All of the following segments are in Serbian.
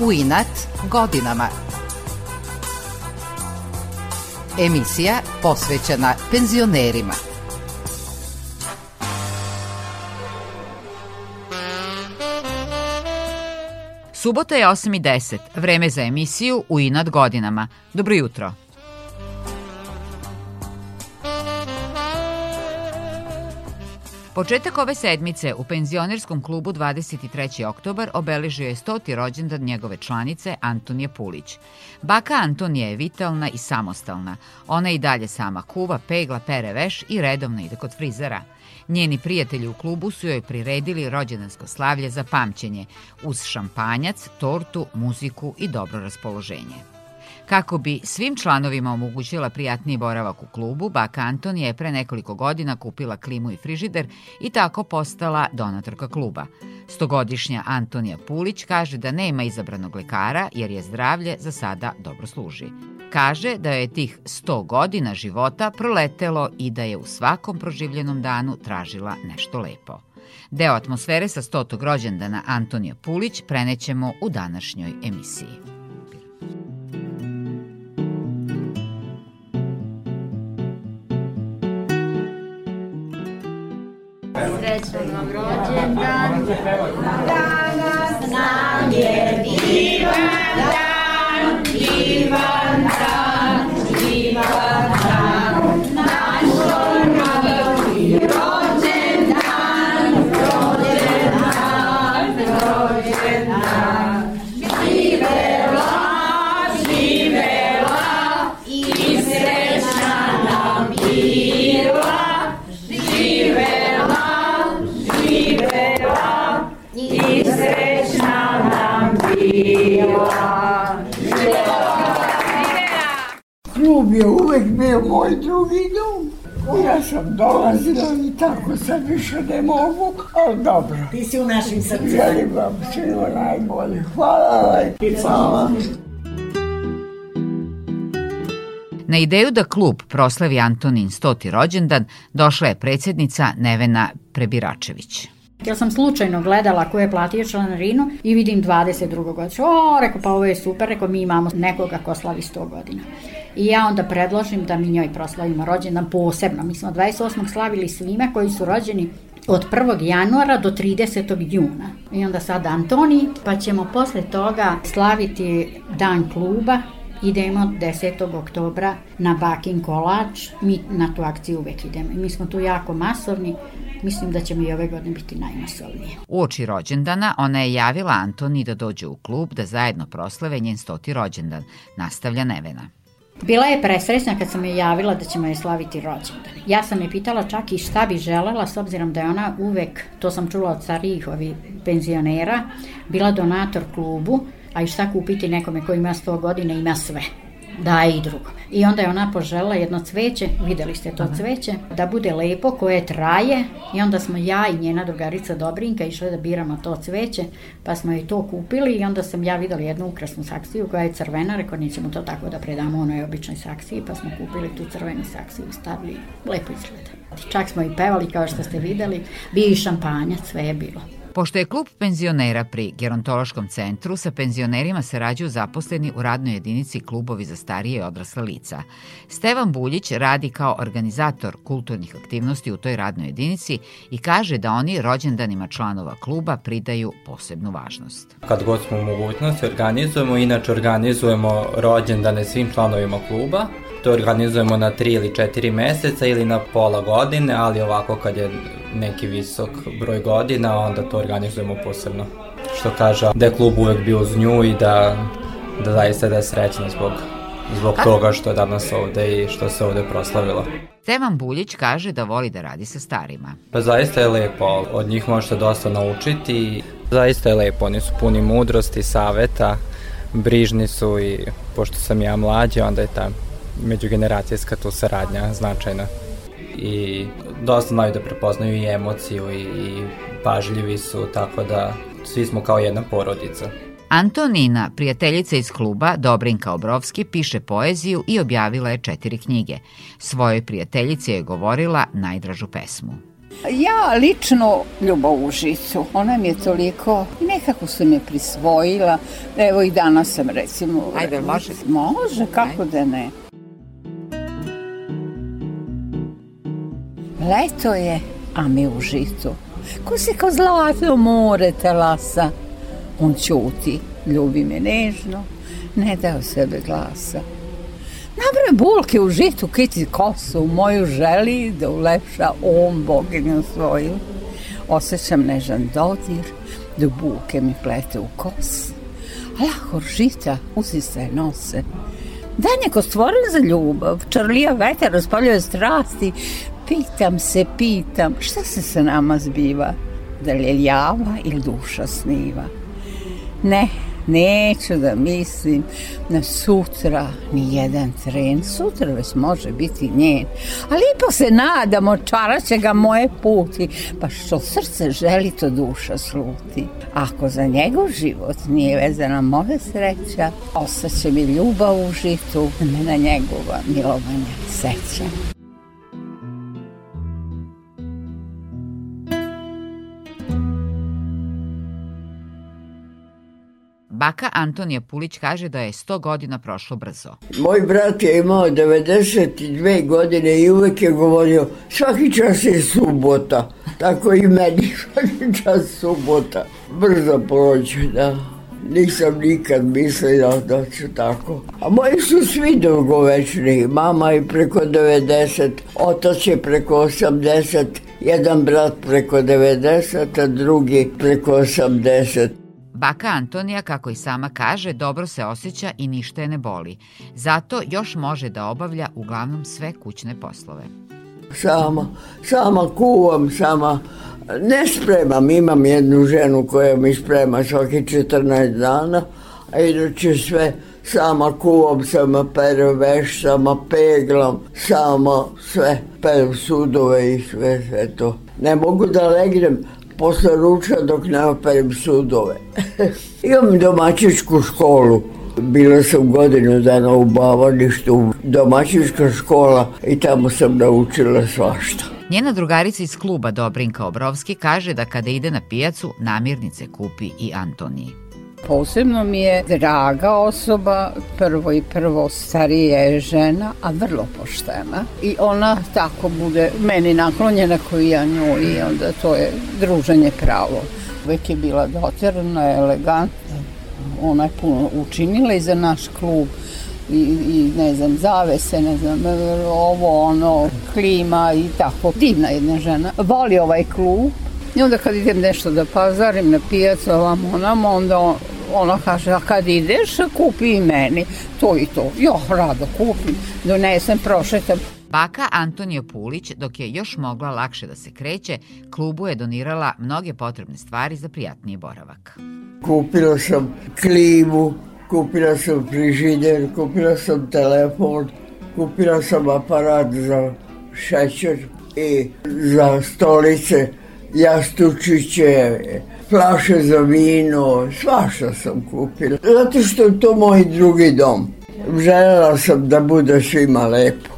U inat godinama. Emisija posvećena penzionerima. Subota je 8.10, vreme za emisiju U inat godinama. Dobro jutro. Početak ove sedmice u penzionerskom klubu 23. oktobar obeležio je 100. rođendan njegove članice Antonije Pulić. Baka Antonija je vitalna i samostalna. Ona i dalje sama kuva, pegla, pere veš i redovno ide kod frizera. Njeni prijatelji u klubu su joj priredili rođendansko slavlje za pamćenje, uz šampanjac, tortu, muziku i dobro raspoloženje. Kako bi svim članovima omogućila prijatniji boravak u klubu, baka Antonija je pre nekoliko godina kupila klimu i frižider i tako postala donatorka kluba. Stogodišnja Antonija Pulić kaže da nema izabranog lekara jer je zdravlje za sada dobro služi. Kaže da je tih 100 godina života proletelo i da je u svakom proživljenom danu tražila nešto lepo. Deo atmosfere sa 100. rođendana Antonija Pulić prenećemo u današnjoj emisiji. 大家，大家，大家，uvek bio moj drugi dom. Ja sam dolazila i tako sad više ne mogu, ali dobro. Ti si u našim srcima. Želim vam svima najbolje. Hvala hvala. Na ideju da klub proslavi Antonin 100. rođendan došla je predsjednica Nevena Prebiračević. Ja sam slučajno gledala ko je platio članarinu i vidim 22. godišnje. O, rekao, pa ovo je super, rekao, mi imamo nekoga ko slavi 100 godina. I ja onda predložim da mi njoj proslavimo rođendan posebno. Mi smo 28. slavili svime koji su rođeni od 1. januara do 30. juna. I onda sad Antoni, pa ćemo posle toga slaviti dan kluba idemo 10. oktobra na Bakin kolač, mi na tu akciju uvek idemo. Mi smo tu jako masovni, mislim da ćemo i ove godine biti najmasovnije. U oči rođendana ona je javila Antoni da dođe u klub da zajedno proslave njen 100. rođendan, nastavlja Nevena. Bila je presrećna kad sam je javila da ćemo je slaviti rođendan. Ja sam je pitala čak i šta bi želela, s obzirom da je ona uvek, to sam čula od starijih ovi penzionera, bila donator klubu, a i šta kupiti nekome ko ima 100 godina, ima sve daje i drugome. I onda je ona požela jedno cveće, videli ste to cveće, da bude lepo, koje traje i onda smo ja i njena drugarica Dobrinka išle da biramo to cveće, pa smo joj to kupili i onda sam ja videla jednu ukrasnu saksiju koja je crvena, rekao nećemo to tako da predamo onoj običnoj saksiji, pa smo kupili tu crvenu saksiju i stavili, lepo izgleda. Čak smo i pevali kao što ste videli, bio i šampanjac, sve je bilo. Pošto je klub penzionera pri Gerontološkom centru, sa penzionerima sarađuju zaposleni u radnoj jedinici klubovi za starije i odrasla lica. Stevan Buljić radi kao organizator kulturnih aktivnosti u toj radnoj jedinici i kaže da oni rođendanima članova kluba pridaju posebnu važnost. Kad god smo u mogućnosti organizujemo, inače organizujemo rođendane svim članovima kluba, to organizujemo na 3 ili 4 meseca ili na pola godine, ali ovako kad je neki visok broj godina, onda to organizujemo posebno. Što kaže da je klub uvek bio uz nju i da, da zaista da je srećna zbog, zbog toga što je danas ovde i što se ovde proslavilo. Stevan Buljić kaže da voli da radi sa starima. Pa zaista je lepo, od njih možete dosta naučiti. Zaista je lepo, oni su puni mudrosti, saveta, brižni su i pošto sam ja mlađi, onda je ta međugeneracijska tu saradnja značajna. I dosta znaju da prepoznaju i emociju i, i pažljivi su, tako da svi smo kao jedna porodica. Antonina, prijateljica iz kluba Dobrinka Obrovski, piše poeziju i objavila je četiri knjige. Svojoj prijateljici je govorila najdražu pesmu. Ja lično ljubav u žicu, ona mi je toliko, nekako se me prisvojila, evo i danas sam recimo... Ajde, može? Može, kako Ajde. da ne. Leto je, a mi u žicu. Ko se kao zlato more talasa. On ćuti, ljubi me nežno, ne da o sebe glasa. Nabre bulke u žitu, kiti kosu moju želi da ulepša on boginju svoju. Osećam nežan dodir, da bulke mi plete u kos. Lahor žita uzise nose. Dan je ko stvoren za ljubav, čarlija veter raspaljuje strasti. Pitam se, pitam, šta se sa nama zbiva? Da li je ljava ili duša sniva? Ne, Neću da mislim na sutra ni jedan tren. Sutra već može biti njen. Ali ipak se nadamo, čaraće ga moje puti. Pa što srce želi, to duša sluti. Ako za njegov život nije vezana moja sreća, ostaće mi ljubav u žitu, da me na njegova milovanja seća. Baka Antonija Pulić kaže da je 100 godina prošlo brzo. Moj brat je imao 92 godine i uvek je govorio svaki čas je subota. Tako i meni svaki čas subota. Brzo prođe, da. Nisam nikad mislila da ću tako. A moji su svi dugovečni. Mama je preko 90, otac je preko 80, jedan brat preko 90, a drugi preko 80. Baka Antonija, kako i sama kaže, dobro se osjeća i ništa je ne boli. Zato još može da obavlja uglavnom sve kućne poslove. Sama, sama kuvam, sama ne spremam. Imam jednu ženu koja mi sprema svaki 14 dana, a inače sve sama kuvam, sama perem veš, sama peglam, sama sve, perem sudove i sve, sve to. Ne mogu da legnem, posle ruča dok ne operem sudove. Imam domaćičku školu. Bila sam godinu dana u Bavaništu, domaćička škola i tamo sam naučila svašta. Njena drugarica iz kluba Dobrinka Obrovski kaže da kada ide na pijacu, namirnice kupi i Antoniji. Posebno mi je draga osoba, prvo i prvo starija je žena, a vrlo poštena. I ona tako bude meni naklonjena koji ja nju i onda to je druženje pravo. Uvek je bila doterana, elegantna, ona je puno učinila i za naš klub i, i ne znam, zavese, ne znam, ovo, ono, klima i tako. Divna jedna žena. Voli ovaj klub i onda kad idem nešto da pazarim na pijacu, ovamo, onamo, onda ona kaže, a kad ideš, kupi i meni to i to. Jo, rado kupim, donesem, prošetam. Baka Antonija Pulić, dok je još mogla lakše da se kreće, klubu je donirala mnoge potrebne stvari za prijatniji boravak. Kupila sam klimu, kupila sam frižider, kupila sam telefon, kupila sam aparat za šećer i za stolice, jastučiće, flaše za vino, svašta sam kupila. Zato što je to moj drugi dom. Želela sam da bude svima lepo.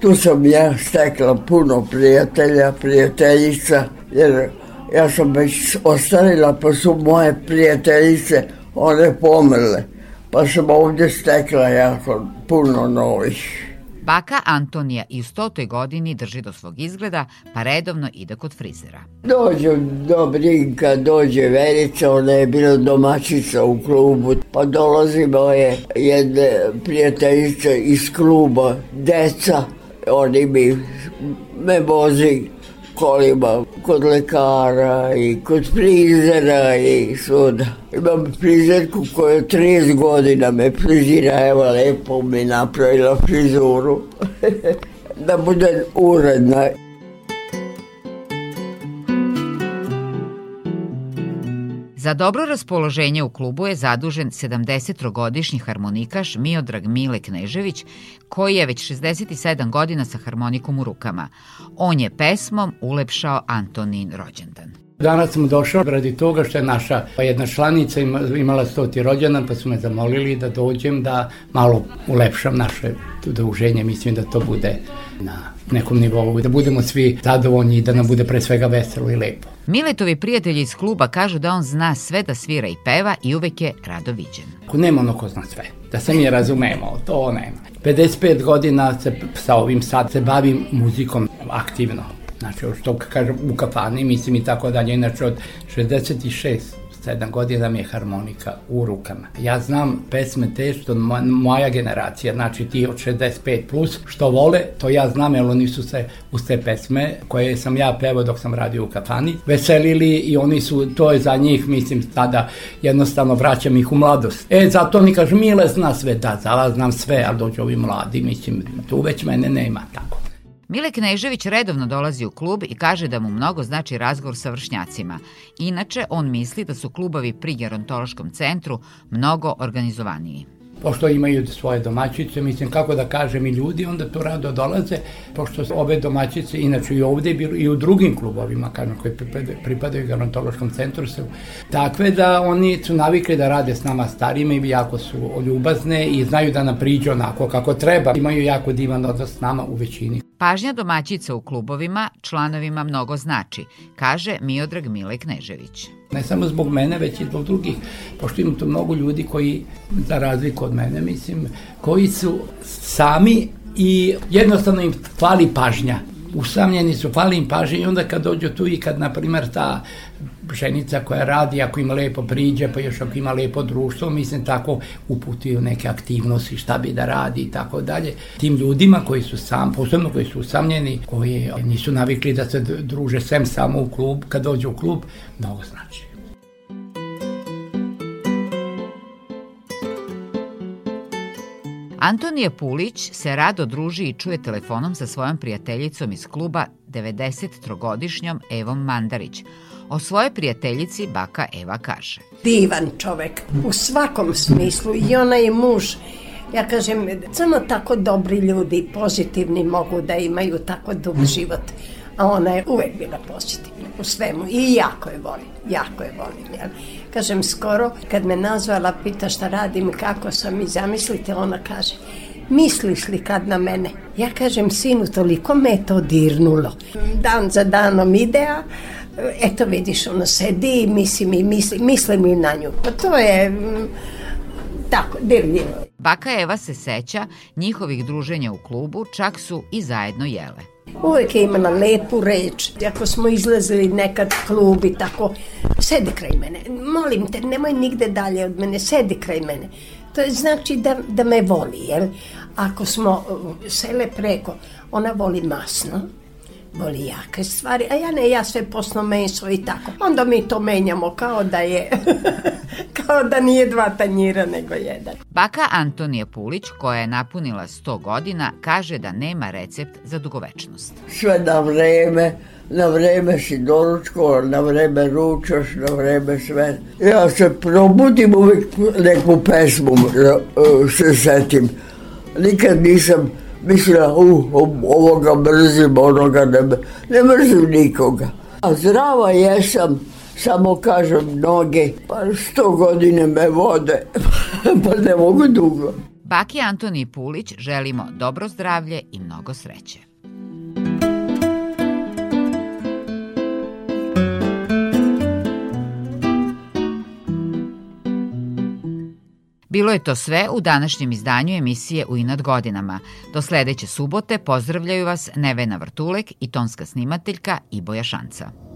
Tu sam ja stekla puno prijatelja, prijateljica, jer ja sam već ostarila, pa su moje prijateljice, one pomrle. Pa sam ovdje stekla jako puno novih. Baka Antonija i u stotoj godini drži do svog izgleda, pa redovno ide kod frizera. Dođe do Brinka, dođe Verica, ona je bila domaćica u klubu, pa dolazi moje jedne prijateljice iz kluba, deca, oni mi me vozi kolima kod lekara i kod frizera i svuda. Imam frizerku koja 30 godina me frizira, evo lepo mi napravila frizuru. da bude uredna. Za dobro raspoloženje u klubu je zadužen 70-godišnji harmonikaš Miodrag Mile Knežević, koji je već 67 godina sa harmonikom u rukama. On je pesmom ulepšao Antonin rođendan. Danas sam došao radi toga što je naša jedna članica imala stoti rođendan, pa su me zamolili da dođem da malo ulepšam naše udruženje. Mislim da to bude na nekom nivou, da budemo svi zadovoljni i da nam bude pre svega veselo i lepo. Miletovi prijatelji iz kluba kažu da on zna sve da svira i peva i uvek je rado viđen. Ako nema ono ko zna sve, da se mi razumemo, to nema. 55 godina se sa ovim sad se bavim muzikom aktivno. Znači, što kažem, u kafani, mislim i tako dalje. Inače, od 66 7 godina mi je harmonika u rukama. Ja znam pesme te što moja generacija, znači ti od 65 plus, što vole, to ja znam, jer oni su se uz te pesme koje sam ja pevao dok sam radio u kafani, veselili i oni su, to je za njih, mislim, tada jednostavno vraćam ih u mladost. E, zato oni kažu, Mile zna sve, da, za vas znam sve, a dođu ovi mladi, mislim, tu već mene nema, tako. Mile Knežević redovno dolazi u klub i kaže da mu mnogo znači razgovor sa vršnjacima. Inače, on misli da su klubovi pri gerontološkom centru mnogo organizovaniji pošto imaju svoje domaćice, mislim kako da kažem i ljudi, onda to rado dolaze, pošto ove domaćice, inače i ovde i u drugim klubovima, kažem, koji pripadaju, gerontološkom centru, su takve da oni su navikli da rade s nama starima i jako su ljubazne i znaju da nam priđu onako kako treba. Imaju jako divan odnos s nama u većini. Pažnja domaćica u klubovima članovima mnogo znači, kaže Miodrag Mile Knežević. Ne samo zbog mene, već i zbog drugih, pošto ima tu mnogo ljudi koji, za razliku od mene, mislim, koji su sami i jednostavno im fali pažnja usamljeni su, fali im pažnje i onda kad dođu tu i kad, na primer, ta ženica koja radi, ako ima lepo priđe, pa još ako ima lepo društvo, mislim tako uputio neke aktivnosti, šta bi da radi i tako dalje. Tim ljudima koji su sam, posebno koji su usamljeni, koji nisu navikli da se druže sem samo u klub, kad dođu u klub, mnogo znači. Antonije Pulić se rado druži i čuje telefonom sa svojom prijateljicom iz kluba 93-godišnjom Evom Mandarić. O svojoj prijateljici baka Eva kaže. Divan čovek, u svakom smislu, i ona je muž. Ja kažem, samo tako dobri ljudi, pozitivni mogu da imaju tako dug život a ona je uvek bila pozitivna u svemu i jako je volim, jako je volim. Jel? Kažem, skoro kad me nazvala, pita šta radim, kako sam i zamislite, ona kaže, misliš li kad na mene? Ja kažem, sinu, toliko me je to dirnulo. Dan za danom idea, eto vidiš, ona sedi i mislim i misli, mislim i na nju. Pa to je mm, tako, dirljivo. Baka Eva se seća njihovih druženja u klubu, čak su i zajedno jele. Uvek je imala lepu reč. Ako smo izlazili nekad klub i tako, sedi kraj mene. Molim te, nemoj nigde dalje od mene, sedi kraj mene. To je znači da, da me voli, jel? Ako smo uh, sele preko, ona voli masno, voli jake stvari, a ja ne, ja sve posno meso i tako. Onda mi to menjamo kao da je, kao da nije dva tanjira nego jedan. Baka Antonija Pulić, koja je napunila 100 godina, kaže da nema recept za dugovečnost. Sve na vreme, na vreme si doručko, na vreme ručaš, na vreme sve. Ja se probudim uvek neku pesmu, e, se setim. Nikad nisam mislila, uh, ovoga mrzim, onoga ne, ne mrzim nikoga. A zdrava jesam, samo kažem noge, pa sto godine me vode, pa ne mogu dugo. Baki Antoni Pulić želimo dobro zdravlje i mnogo sreće. Bilo je to sve u današnjem izdanju emisije U inad godinama. Do sledeće subote pozdravljaju vas Nevena Vrtulek i tonska snimateljka Iboja Šanca.